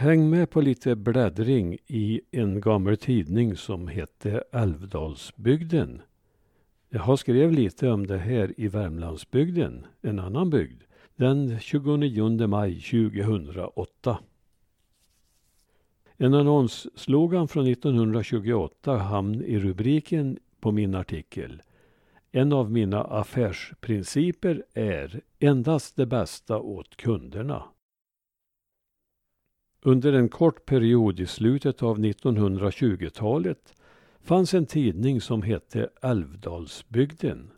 Häng med på lite bläddring i en gammal tidning som hette Älvdalsbygden. Jag har skrev lite om det här i Värmlandsbygden, en annan bygd, den 29 maj 2008. En annonsslogan från 1928 hamn i rubriken på min artikel. En av mina affärsprinciper är endast det bästa åt kunderna. Under en kort period i slutet av 1920-talet fanns en tidning som hette Älvdalsbygden.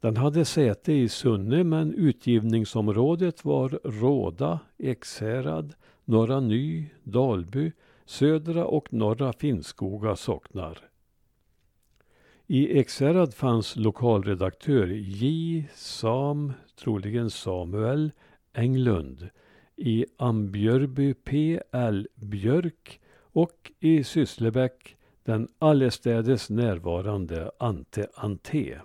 Den hade säte i Sunne men utgivningsområdet var Råda, Ekshärad, Norra Ny, Dalby, Södra och Norra Finnskoga socknar. I Ekshärad fanns lokalredaktör J. Sam, troligen Samuel, Englund. I Ambjörby P.L. Björk och i Sysslebäck den allestädes närvarande Ante Ante.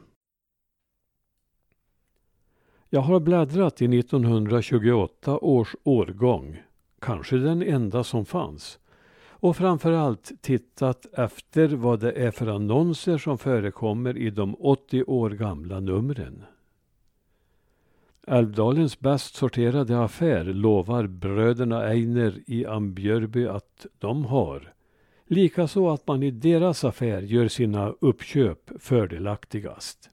Jag har bläddrat i 1928 års årgång, kanske den enda som fanns, och framförallt tittat efter vad det är för annonser som förekommer i de 80 år gamla numren. Älvdalens bäst sorterade affär lovar bröderna Einer i Ambjörby att de har. Likaså att man i deras affär gör sina uppköp fördelaktigast.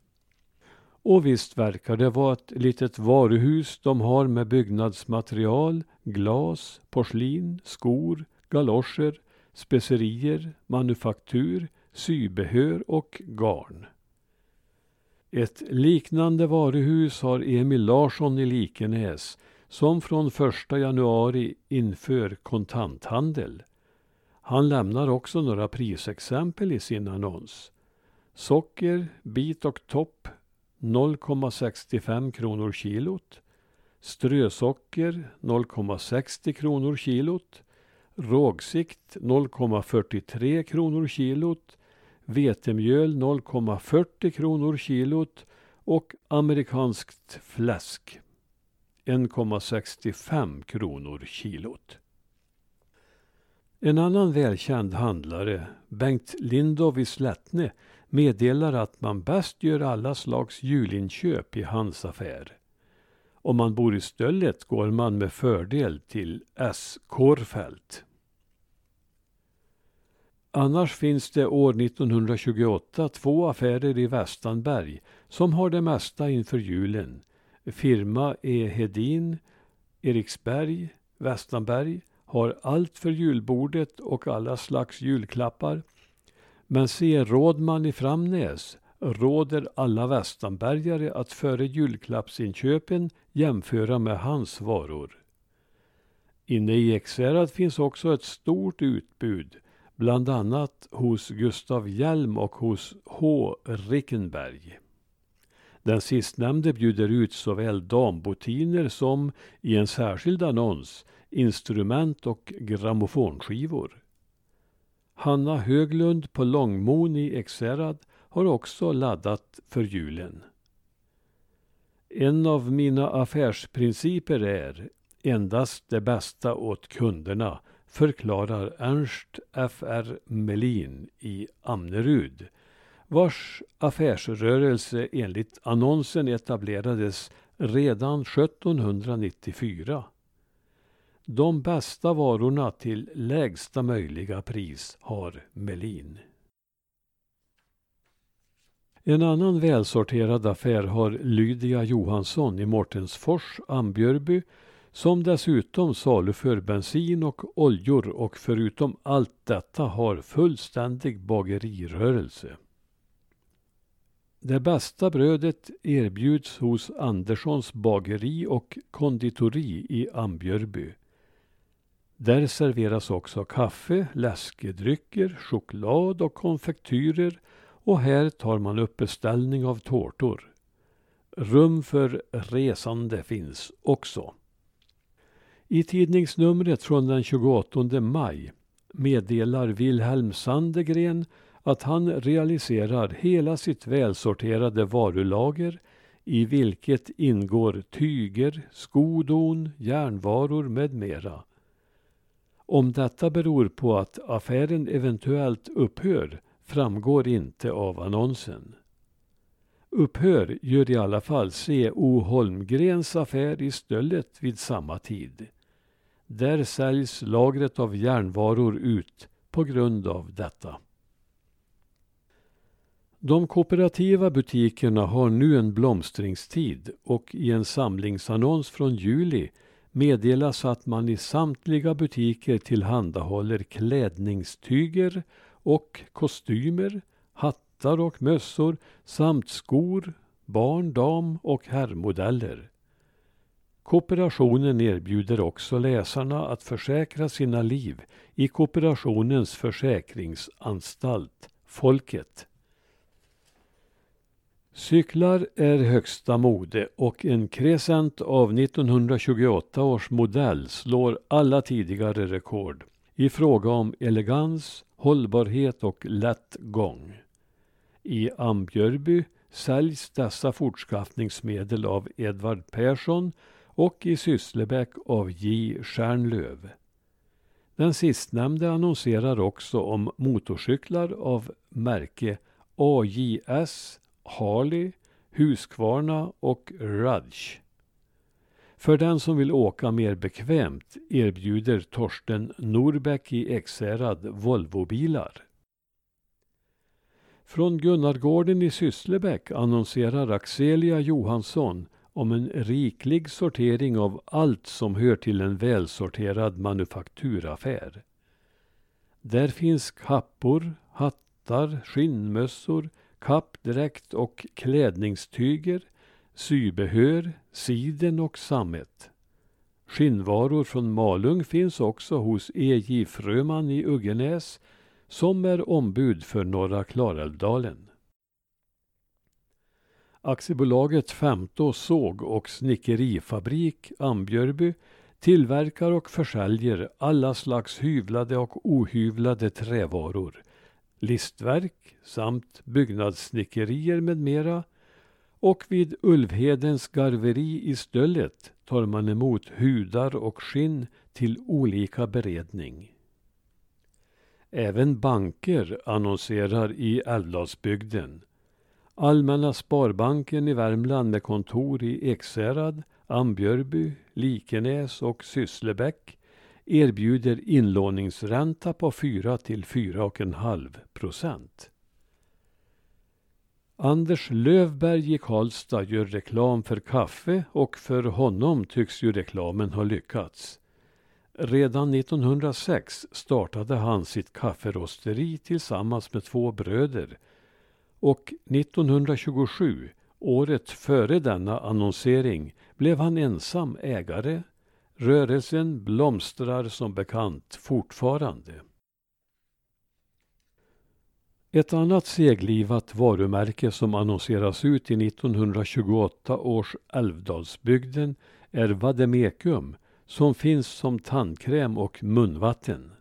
Och visst verkar det vara ett litet varuhus de har med byggnadsmaterial, glas, porslin, skor, galoscher, specerier, manufaktur, sybehör och garn. Ett liknande varuhus har Emil Larsson i Likenäs som från 1 januari inför kontanthandel. Han lämnar också några prisexempel i sin annons. Socker, bit och topp 0,65 kronor kilot. Strösocker 0,60 kronor kilot. Rågsikt 0,43 kronor kilot vetemjöl 0,40 kronor kilot och amerikanskt fläsk 1,65 kronor kilot. En annan välkänd handlare, Bengt Lindov i Slättne, meddelar att man bäst gör alla slags julinköp i hans affär. Om man bor i Stöllet går man med fördel till S. Kårfält. Annars finns det år 1928 två affärer i Västanberg som har det mesta inför julen. Firma E. Hedin, Eriksberg, Västanberg har allt för julbordet och alla slags julklappar. Men C. Rådman i Framnäs råder alla västanbergare att före julklappsinköpen jämföra med hans varor. Inne i Ekshärad finns också ett stort utbud bland annat hos Gustav Hjelm och hos H. Rickenberg. Den sistnämnde bjuder ut såväl dambotiner som, i en särskild annons, instrument och grammofonskivor. Hanna Höglund på Långmon i Ekshärad har också laddat för julen. En av mina affärsprinciper är endast det bästa åt kunderna förklarar Ernst F.R. Melin i Amnerud vars affärsrörelse enligt annonsen etablerades redan 1794. De bästa varorna till lägsta möjliga pris har Melin. En annan välsorterad affär har Lydia Johansson i Mårtensfors, Ambjörby som dessutom saluför bensin och oljor och förutom allt detta har fullständig bagerirörelse. Det bästa brödet erbjuds hos Anderssons bageri och konditori i Ambjörby. Där serveras också kaffe, läskedrycker, choklad och konfektyrer och här tar man upp beställning av tårtor. Rum för resande finns också. I tidningsnumret från den 28 maj meddelar Wilhelm Sandegren att han realiserar hela sitt välsorterade varulager i vilket ingår tyger, skodon, järnvaror med mera. Om detta beror på att affären eventuellt upphör framgår inte av annonsen. Upphör gör i alla fall C.O. Holmgrens affär i Stöllet vid samma tid. Där säljs lagret av järnvaror ut på grund av detta. De kooperativa butikerna har nu en blomstringstid och i en samlingsannons från juli meddelas att man i samtliga butiker tillhandahåller klädningstyger och kostymer, hattar och mössor samt skor, barn-, dam och herrmodeller. Kooperationen erbjuder också läsarna att försäkra sina liv i kooperationens försäkringsanstalt, Folket. Cyklar är högsta mode och en Crescent av 1928 års modell slår alla tidigare rekord i fråga om elegans, hållbarhet och lätt gång. I Ambjörby säljs dessa fortskaffningsmedel av Edvard Persson och i Sysslebäck av J Stjärnlöv. Den sistnämnde annonserar också om motorcyklar av märke AJS, Harley, Husqvarna och Rudge. För den som vill åka mer bekvämt erbjuder Torsten Norbeck i Ekshärad Volvobilar. Från Gunnargården i Sysslebäck annonserar Axelia Johansson om en riklig sortering av allt som hör till en välsorterad manufakturaffär. Där finns kappor, hattar, skinnmössor, kappdräkt och klädningstyger, sybehör, siden och sammet. Skinnvaror från Malung finns också hos E.J. Fröman i Uggenäs som är ombud för Norra Klarälvdalen. Aktiebolaget Femtå såg och snickerifabrik Ambjörby tillverkar och försäljer alla slags hyvlade och ohyvlade trävaror, listverk samt byggnadssnickerier med mera. Och vid Ulvhedens garveri i Stöllet tar man emot hudar och skinn till olika beredning. Även banker annonserar i Älvdalsbygden. Allmänna Sparbanken i Värmland med kontor i Ekshärad, Ambjörby, Likenäs och Sysslebäck erbjuder inlåningsränta på 4 till 4,5 procent. Anders Lövberg i Karlstad gör reklam för kaffe och för honom tycks ju reklamen ha lyckats. Redan 1906 startade han sitt kafferosteri tillsammans med två bröder och 1927, året före denna annonsering, blev han ensam ägare. Rörelsen blomstrar som bekant fortfarande. Ett annat seglivat varumärke som annonseras ut i 1928 års Älvdalsbygden är Vademekum som finns som tandkräm och munvatten.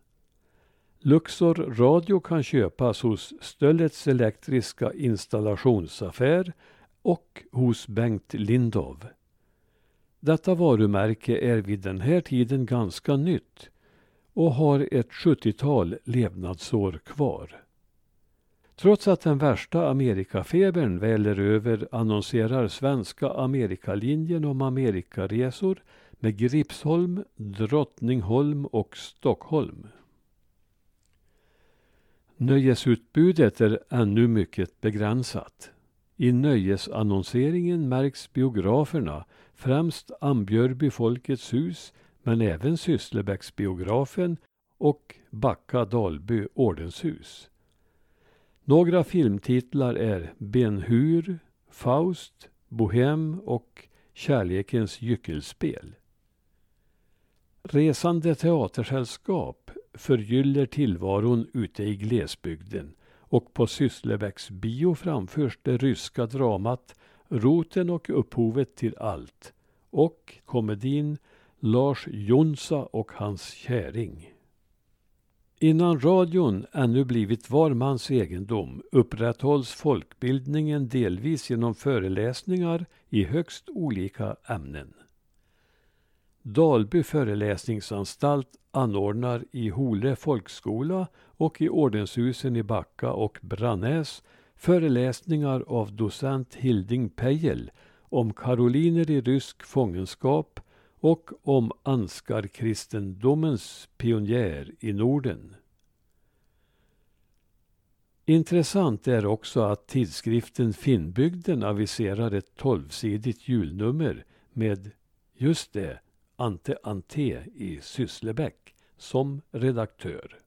Luxor Radio kan köpas hos Stöllets elektriska installationsaffär och hos Bengt Lindov. Detta varumärke är vid den här tiden ganska nytt och har ett 70-tal levnadsår kvar. Trots att den värsta Amerikafebern väller över annonserar Svenska Amerikalinjen om Amerikaresor med Gripsholm, Drottningholm och Stockholm. Nöjesutbudet är ännu mycket begränsat. I nöjesannonseringen märks biograferna, främst Ambjörby Folkets hus, men även Sysslebäcksbiografen och Backa Dalby ordenshus. Några filmtitlar är Ben Hur, Faust, Bohem och Kärlekens gyckelspel. Resande teatersällskap förgyller tillvaron ute i glesbygden och på Sysslebäcksbio framförs det ryska dramat Roten och upphovet till allt och komedin Lars Jonsa och hans käring. Innan radion ännu blivit var mans egendom upprätthålls folkbildningen delvis genom föreläsningar i högst olika ämnen. Dalby föreläsningsanstalt anordnar i Hole folkskola och i ordenshusen i Backa och Brannäs föreläsningar av docent Hilding Peijel om karoliner i rysk fångenskap och om anskarkristendomens pionjär i Norden. Intressant är också att tidskriften Finnbygden aviserar ett tolvsidigt julnummer med, just det, Ante Ante i Sysslebäck som redaktör.